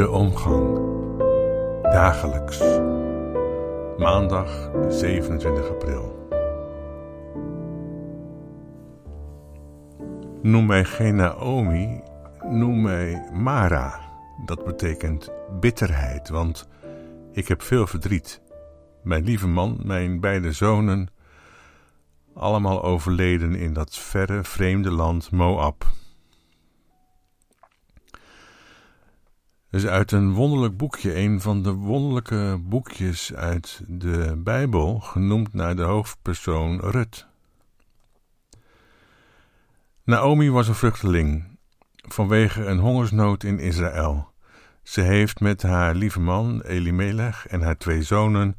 De omgang. Dagelijks. Maandag 27 april. Noem mij geen Naomi, noem mij Mara. Dat betekent bitterheid, want ik heb veel verdriet. Mijn lieve man, mijn beide zonen, allemaal overleden in dat verre, vreemde land Moab. Is uit een wonderlijk boekje, een van de wonderlijke boekjes uit de Bijbel, genoemd naar de hoofdpersoon Rut. Naomi was een vluchteling vanwege een hongersnood in Israël. Ze heeft met haar lieve man Elimelech en haar twee zonen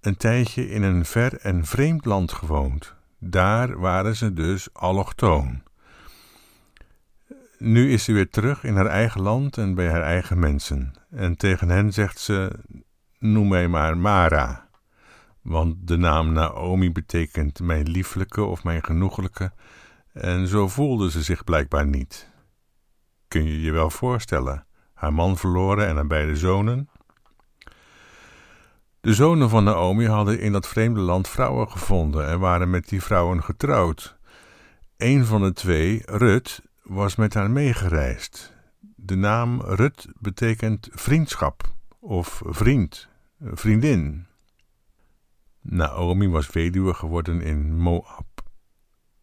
een tijdje in een ver en vreemd land gewoond. Daar waren ze dus allochtoon. Nu is ze weer terug in haar eigen land en bij haar eigen mensen. En tegen hen zegt ze: Noem mij maar Mara. Want de naam Naomi betekent mijn lieflijke of mijn genoeglijke. En zo voelde ze zich blijkbaar niet. Kun je je wel voorstellen? Haar man verloren en haar beide zonen. De zonen van Naomi hadden in dat vreemde land vrouwen gevonden en waren met die vrouwen getrouwd. Een van de twee, Rut, was met haar meegereisd. De naam Rut betekent vriendschap of vriend, vriendin. Naomi was weduwe geworden in Moab.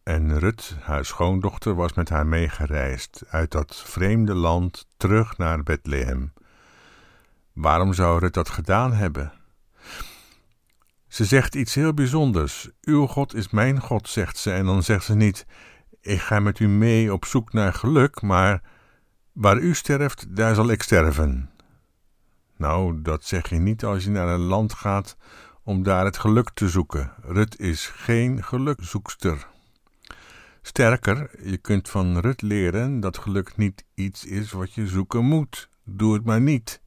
En Rut, haar schoondochter, was met haar meegereisd uit dat vreemde land terug naar Bethlehem. Waarom zou Rut dat gedaan hebben? Ze zegt iets heel bijzonders. Uw God is mijn God, zegt ze. En dan zegt ze niet: ik ga met u mee op zoek naar geluk, maar waar u sterft, daar zal ik sterven. Nou, dat zeg je niet als je naar een land gaat om daar het geluk te zoeken. Rut is geen gelukzoekster. Sterker, je kunt van Rut leren dat geluk niet iets is wat je zoeken moet. Doe het maar niet.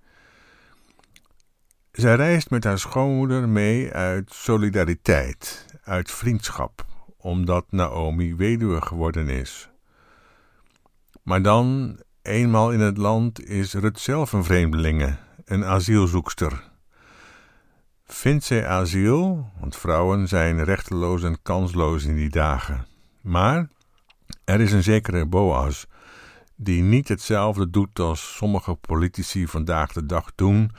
Zij reist met haar schoonmoeder mee uit solidariteit, uit vriendschap omdat Naomi weduwe geworden is. Maar dan, eenmaal in het land, is Rut zelf een vreemdelinge, een asielzoekster. Vindt zij asiel, want vrouwen zijn rechteloos en kansloos in die dagen. Maar er is een zekere Boas, die niet hetzelfde doet als sommige politici vandaag de dag doen,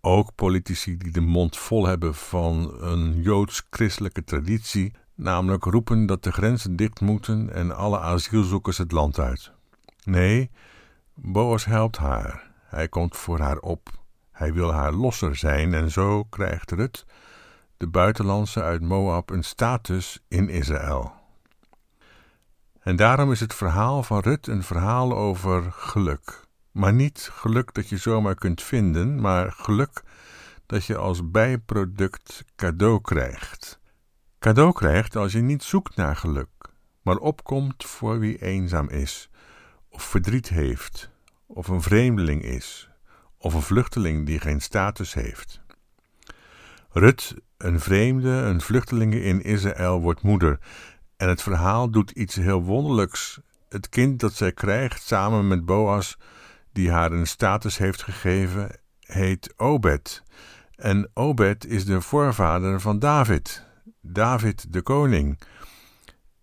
ook politici die de mond vol hebben van een joods-christelijke traditie, namelijk roepen dat de grenzen dicht moeten en alle asielzoekers het land uit. Nee, Boas helpt haar. Hij komt voor haar op. Hij wil haar losser zijn en zo krijgt Rut, de buitenlandse uit Moab, een status in Israël. En daarom is het verhaal van Rut een verhaal over geluk. Maar niet geluk dat je zomaar kunt vinden, maar geluk dat je als bijproduct cadeau krijgt cadeau krijgt als je niet zoekt naar geluk, maar opkomt voor wie eenzaam is, of verdriet heeft, of een vreemdeling is, of een vluchteling die geen status heeft. Rut, een vreemde, een vluchteling in Israël, wordt moeder, en het verhaal doet iets heel wonderlijks. Het kind dat zij krijgt samen met Boas, die haar een status heeft gegeven, heet Obed. En Obed is de voorvader van David. David de koning.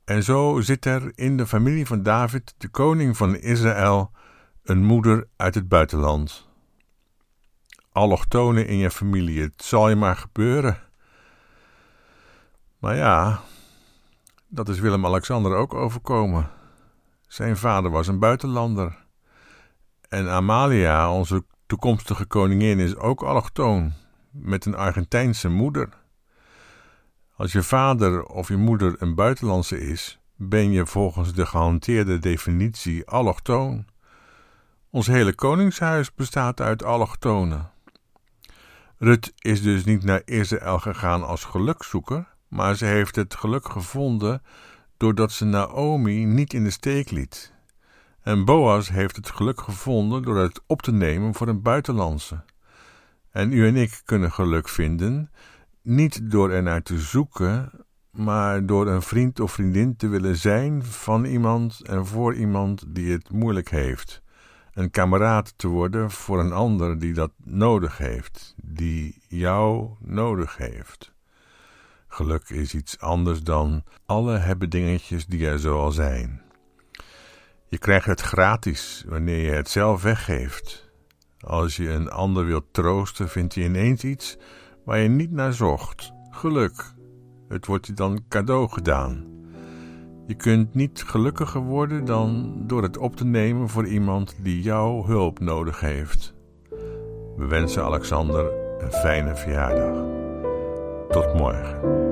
En zo zit er in de familie van David, de koning van Israël, een moeder uit het buitenland. Allochtonen in je familie, het zal je maar gebeuren. Maar ja, dat is Willem-Alexander ook overkomen. Zijn vader was een buitenlander. En Amalia, onze toekomstige koningin, is ook allochtoon, met een Argentijnse moeder. Als je vader of je moeder een buitenlandse is, ben je volgens de gehanteerde definitie allochtoon. Ons hele koningshuis bestaat uit allochtonen. Rut is dus niet naar Israël gegaan als gelukzoeker, maar ze heeft het geluk gevonden doordat ze Naomi niet in de steek liet. En Boas heeft het geluk gevonden door het op te nemen voor een buitenlandse. En u en ik kunnen geluk vinden niet door ernaar te zoeken, maar door een vriend of vriendin te willen zijn van iemand en voor iemand die het moeilijk heeft. een kameraad te worden voor een ander die dat nodig heeft, die jou nodig heeft. Geluk is iets anders dan alle hebben dingetjes die er zo al zijn. Je krijgt het gratis wanneer je het zelf weggeeft. Als je een ander wilt troosten, vind je ineens iets waar je niet naar zocht. Geluk. Het wordt je dan cadeau gedaan. Je kunt niet gelukkiger worden dan door het op te nemen voor iemand die jouw hulp nodig heeft. We wensen Alexander een fijne verjaardag. Tot morgen.